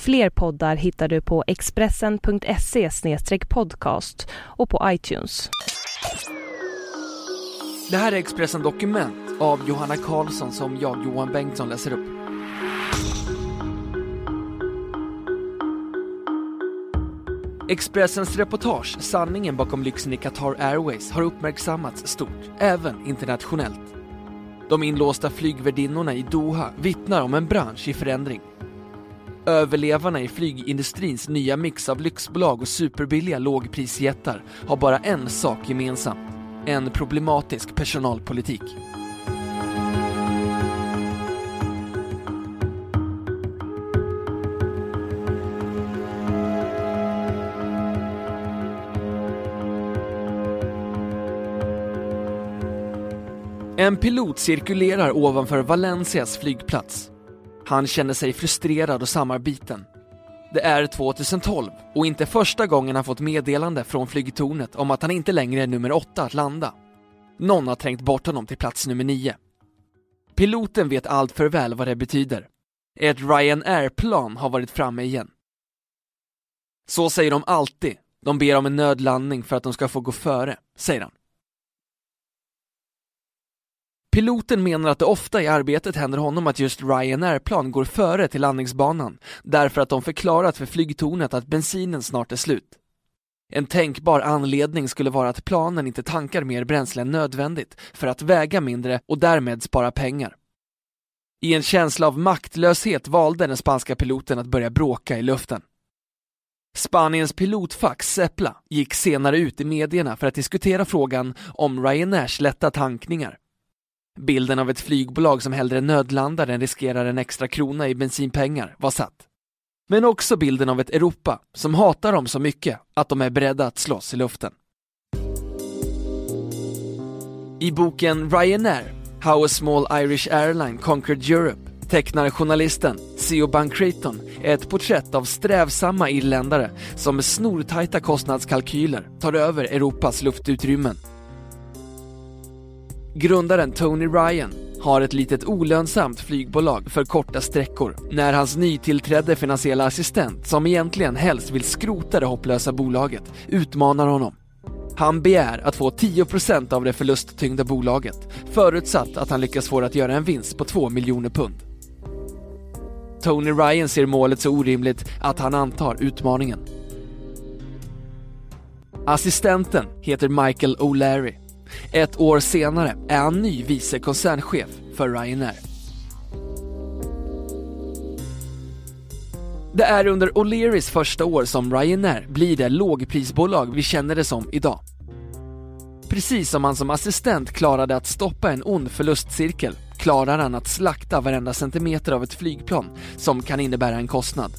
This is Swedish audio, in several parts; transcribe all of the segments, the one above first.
Fler poddar hittar du på expressen.se podcast och på iTunes. Det här är Expressen Dokument av Johanna Karlsson som jag, Johan Bengtsson, läser upp. Expressens reportage Sanningen bakom lyxen i Qatar Airways har uppmärksammats stort, även internationellt. De inlåsta flygvärdinnorna i Doha vittnar om en bransch i förändring. Överlevarna i flygindustrins nya mix av lyxbolag och superbilliga lågprisjättar har bara en sak gemensamt. En problematisk personalpolitik. En pilot cirkulerar ovanför Valencias flygplats. Han känner sig frustrerad och samarbiten. Det är 2012 och inte första gången han fått meddelande från flygtornet om att han inte längre är nummer åtta att landa. Någon har trängt bort honom till plats nummer nio. Piloten vet allt för väl vad det betyder. Ett Ryanair-plan har varit framme igen. Så säger de alltid. De ber om en nödlandning för att de ska få gå före, säger han. Piloten menar att det ofta i arbetet händer honom att just Ryanair-plan går före till landningsbanan därför att de förklarat för flygtornet att bensinen snart är slut. En tänkbar anledning skulle vara att planen inte tankar mer bränsle än nödvändigt för att väga mindre och därmed spara pengar. I en känsla av maktlöshet valde den spanska piloten att börja bråka i luften. Spaniens pilotfack Sepla gick senare ut i medierna för att diskutera frågan om Ryanairs lätta tankningar. Bilden av ett flygbolag som hellre nödlandar än riskerar en extra krona i bensinpengar var satt. Men också bilden av ett Europa som hatar dem så mycket att de är beredda att slåss i luften. I boken Ryanair, How a small Irish airline conquered Europe tecknar journalisten Theo Bancreaton ett porträtt av strävsamma irländare som med snortajta kostnadskalkyler tar över Europas luftutrymmen Grundaren Tony Ryan har ett litet olönsamt flygbolag för korta sträckor när hans nytillträdde finansiella assistent, som egentligen helst vill skrota det hopplösa bolaget, utmanar honom. Han begär att få 10% av det förlusttyngda bolaget, förutsatt att han lyckas få det att göra en vinst på 2 miljoner pund. Tony Ryan ser målet så orimligt att han antar utmaningen. Assistenten heter Michael O'Leary ett år senare är han ny vice koncernchef för Ryanair. Det är under O'Learys första år som Ryanair blir det lågprisbolag vi känner det som idag. Precis som han som assistent klarade att stoppa en ond förlustcirkel klarar han att slakta varenda centimeter av ett flygplan som kan innebära en kostnad.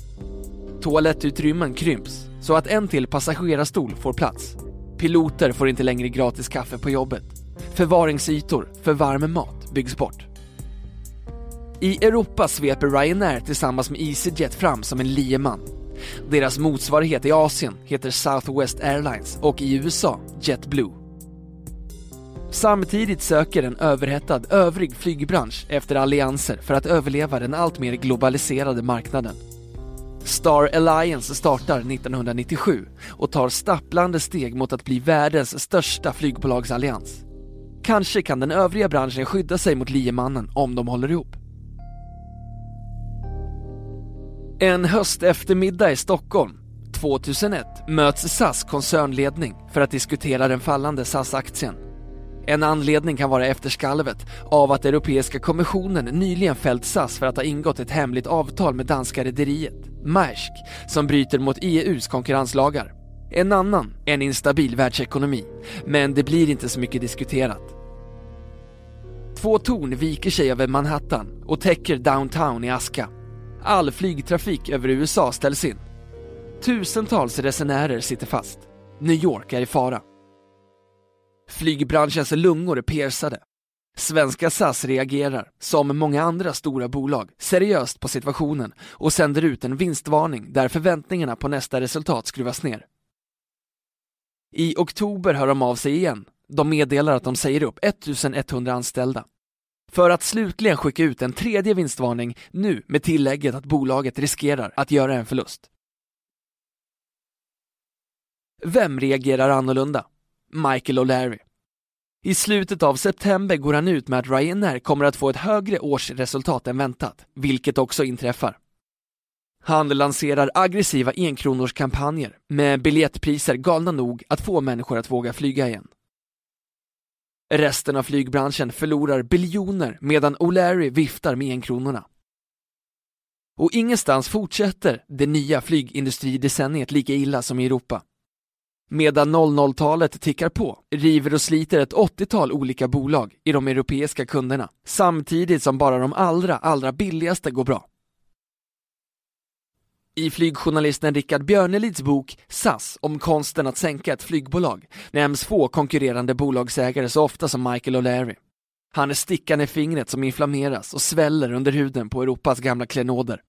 Toalettutrymmen krymps så att en till passagerarstol får plats. Piloter får inte längre gratis kaffe på jobbet. Förvaringsytor för varm mat byggs bort. I Europa sveper Ryanair tillsammans med EasyJet fram som en lieman. Deras motsvarighet i Asien heter Southwest Airlines och i USA JetBlue. Samtidigt söker en överhettad övrig flygbransch efter allianser för att överleva den alltmer globaliserade marknaden. Star Alliance startar 1997 och tar stapplande steg mot att bli världens största flygbolagsallians. Kanske kan den övriga branschen skydda sig mot liemannen om de håller ihop. En höst eftermiddag i Stockholm 2001 möts SAS koncernledning för att diskutera den fallande SAS-aktien. En anledning kan vara efterskalvet av att Europeiska kommissionen nyligen fällt SAS för att ha ingått ett hemligt avtal med danska rederiet Maersk som bryter mot EUs konkurrenslagar. En annan, en instabil världsekonomi. Men det blir inte så mycket diskuterat. Två torn viker sig över Manhattan och täcker downtown i aska. All flygtrafik över USA ställs in. Tusentals resenärer sitter fast. New York är i fara. Flygbranschens lungor är persade. Svenska SAS reagerar, som många andra stora bolag, seriöst på situationen och sänder ut en vinstvarning där förväntningarna på nästa resultat skruvas ner. I oktober hör de av sig igen. De meddelar att de säger upp 1100 anställda. För att slutligen skicka ut en tredje vinstvarning nu med tillägget att bolaget riskerar att göra en förlust. Vem reagerar annorlunda? Michael O'Leary. I slutet av september går han ut med att Ryanair kommer att få ett högre årsresultat än väntat, vilket också inträffar. Han lanserar aggressiva enkronorskampanjer med biljettpriser galna nog att få människor att våga flyga igen. Resten av flygbranschen förlorar biljoner medan O'Leary viftar med enkronorna. Och ingenstans fortsätter det nya flygindustridecenniet lika illa som i Europa. Medan 00-talet tickar på river och sliter ett 80-tal olika bolag i de europeiska kunderna samtidigt som bara de allra, allra billigaste går bra. I flygjournalisten Rickard Björnelids bok SAS om konsten att sänka ett flygbolag nämns få konkurrerande bolagsägare så ofta som Michael O'Leary. Han är stickan i fingret som inflammeras och sväller under huden på Europas gamla klenoder.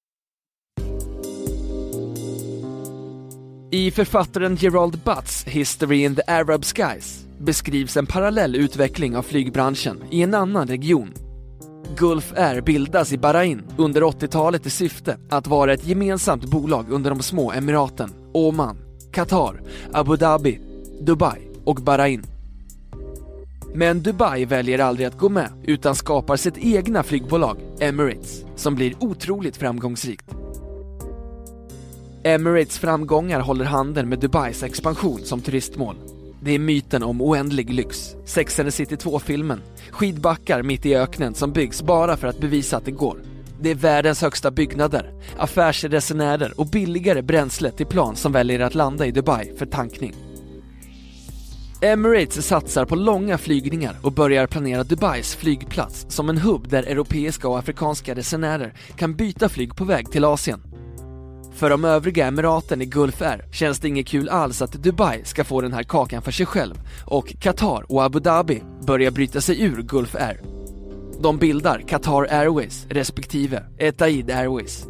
I författaren Gerald Butts History in the Arab Skies beskrivs en parallell utveckling av flygbranschen i en annan region. Gulf Air bildas i Bahrain under 80-talet i syfte att vara ett gemensamt bolag under de små emiraten Oman, Qatar, Abu Dhabi, Dubai och Bahrain. Men Dubai väljer aldrig att gå med utan skapar sitt egna flygbolag, Emirates, som blir otroligt framgångsrikt. Emirates framgångar håller handen med Dubais expansion som turistmål. Det är myten om oändlig lyx, Sex and the City 2-filmen, skidbackar mitt i öknen som byggs bara för att bevisa att det går. Det är världens högsta byggnader, affärsresenärer och billigare bränsle till plan som väljer att landa i Dubai för tankning. Emirates satsar på långa flygningar och börjar planera Dubais flygplats som en hubb där europeiska och afrikanska resenärer kan byta flyg på väg till Asien. För de övriga emiraten i Gulf Air känns det inget kul alls att Dubai ska få den här kakan för sig själv och Qatar och Abu Dhabi börjar bryta sig ur Gulf Air. De bildar Qatar Airways respektive Etihad Airways.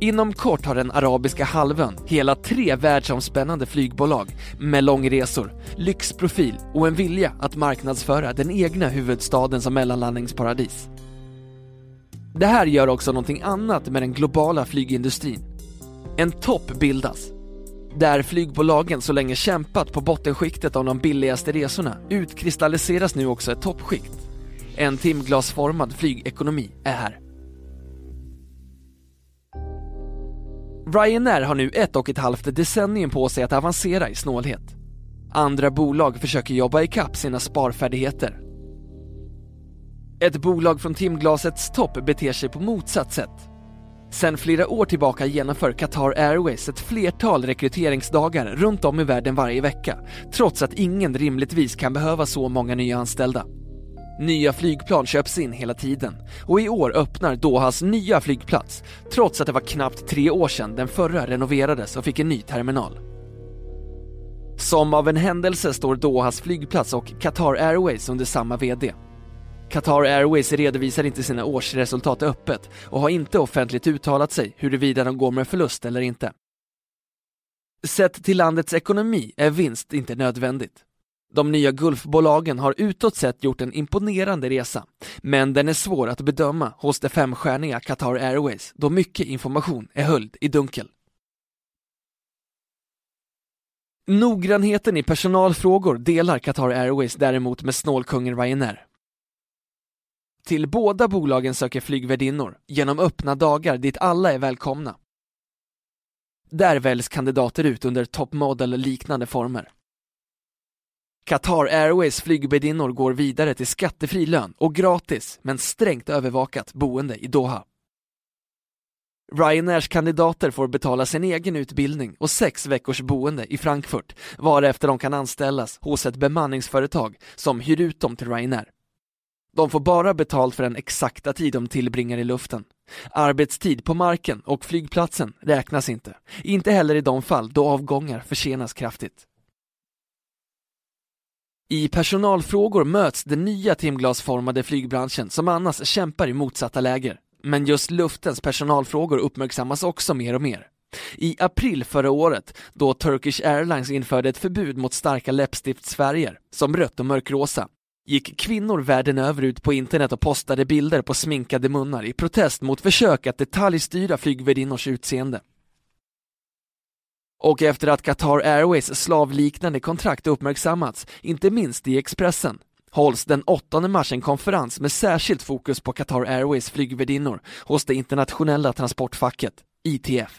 Inom kort har den arabiska halvön hela tre världsomspännande flygbolag med långresor, lyxprofil och en vilja att marknadsföra den egna huvudstaden som mellanlandningsparadis. Det här gör också någonting annat med den globala flygindustrin. En topp bildas. Där flygbolagen så länge kämpat på bottenskiktet av de billigaste resorna utkristalliseras nu också ett toppskikt. En timglasformad flygekonomi är här. Ryanair har nu ett och ett halvt decennium på sig att avancera i snålhet. Andra bolag försöker jobba ikapp sina sparfärdigheter ett bolag från timglasets topp beter sig på motsatt sätt. Sen flera år tillbaka genomför Qatar Airways ett flertal rekryteringsdagar runt om i världen varje vecka, trots att ingen rimligtvis kan behöva så många nya anställda. Nya flygplan köps in hela tiden och i år öppnar Dohas nya flygplats, trots att det var knappt tre år sedan den förra renoverades och fick en ny terminal. Som av en händelse står Dohas flygplats och Qatar Airways under samma VD. Qatar Airways redovisar inte sina årsresultat öppet och har inte offentligt uttalat sig huruvida de går med förlust eller inte. Sett till landets ekonomi är vinst inte nödvändigt. De nya Gulfbolagen har utåt sett gjort en imponerande resa, men den är svår att bedöma hos det femstjärniga Qatar Airways då mycket information är höljd i dunkel. Noggrannheten i personalfrågor delar Qatar Airways däremot med snålkungen Ryanair. Till båda bolagen söker flygvärdinnor genom öppna dagar dit alla är välkomna. Där väljs kandidater ut under top model-liknande former. Qatar Airways flygvärdinnor går vidare till skattefri lön och gratis men strängt övervakat boende i Doha. Ryanairs kandidater får betala sin egen utbildning och sex veckors boende i Frankfurt varefter de kan anställas hos ett bemanningsföretag som hyr ut dem till Ryanair. De får bara betalt för den exakta tid de tillbringar i luften. Arbetstid på marken och flygplatsen räknas inte. Inte heller i de fall då avgångar försenas kraftigt. I personalfrågor möts den nya timglasformade flygbranschen som annars kämpar i motsatta läger. Men just luftens personalfrågor uppmärksammas också mer och mer. I april förra året, då Turkish Airlines införde ett förbud mot starka läppstiftsfärger, som rött och mörkrosa, gick kvinnor världen över ut på internet och postade bilder på sminkade munnar i protest mot försök att detaljstyra flygvärdinnors utseende. Och efter att Qatar Airways slavliknande kontrakt uppmärksammats, inte minst i Expressen, hålls den 8 mars en konferens med särskilt fokus på Qatar Airways flygvärdinnor hos det internationella transportfacket, ITF.